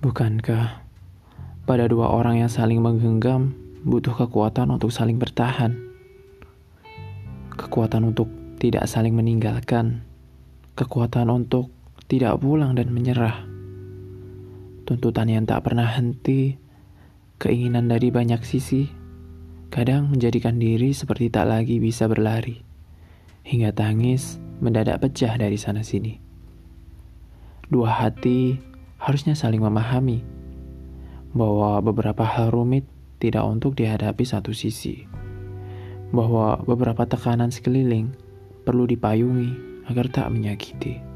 Bukankah pada dua orang yang saling menggenggam butuh kekuatan untuk saling bertahan? Kekuatan untuk tidak saling meninggalkan, kekuatan untuk tidak pulang dan menyerah. Tuntutan yang tak pernah henti, keinginan dari banyak sisi, kadang menjadikan diri seperti tak lagi bisa berlari, hingga tangis mendadak pecah dari sana-sini. Dua hati harusnya saling memahami bahwa beberapa hal rumit tidak untuk dihadapi satu sisi, bahwa beberapa tekanan sekeliling perlu dipayungi agar tak menyakiti.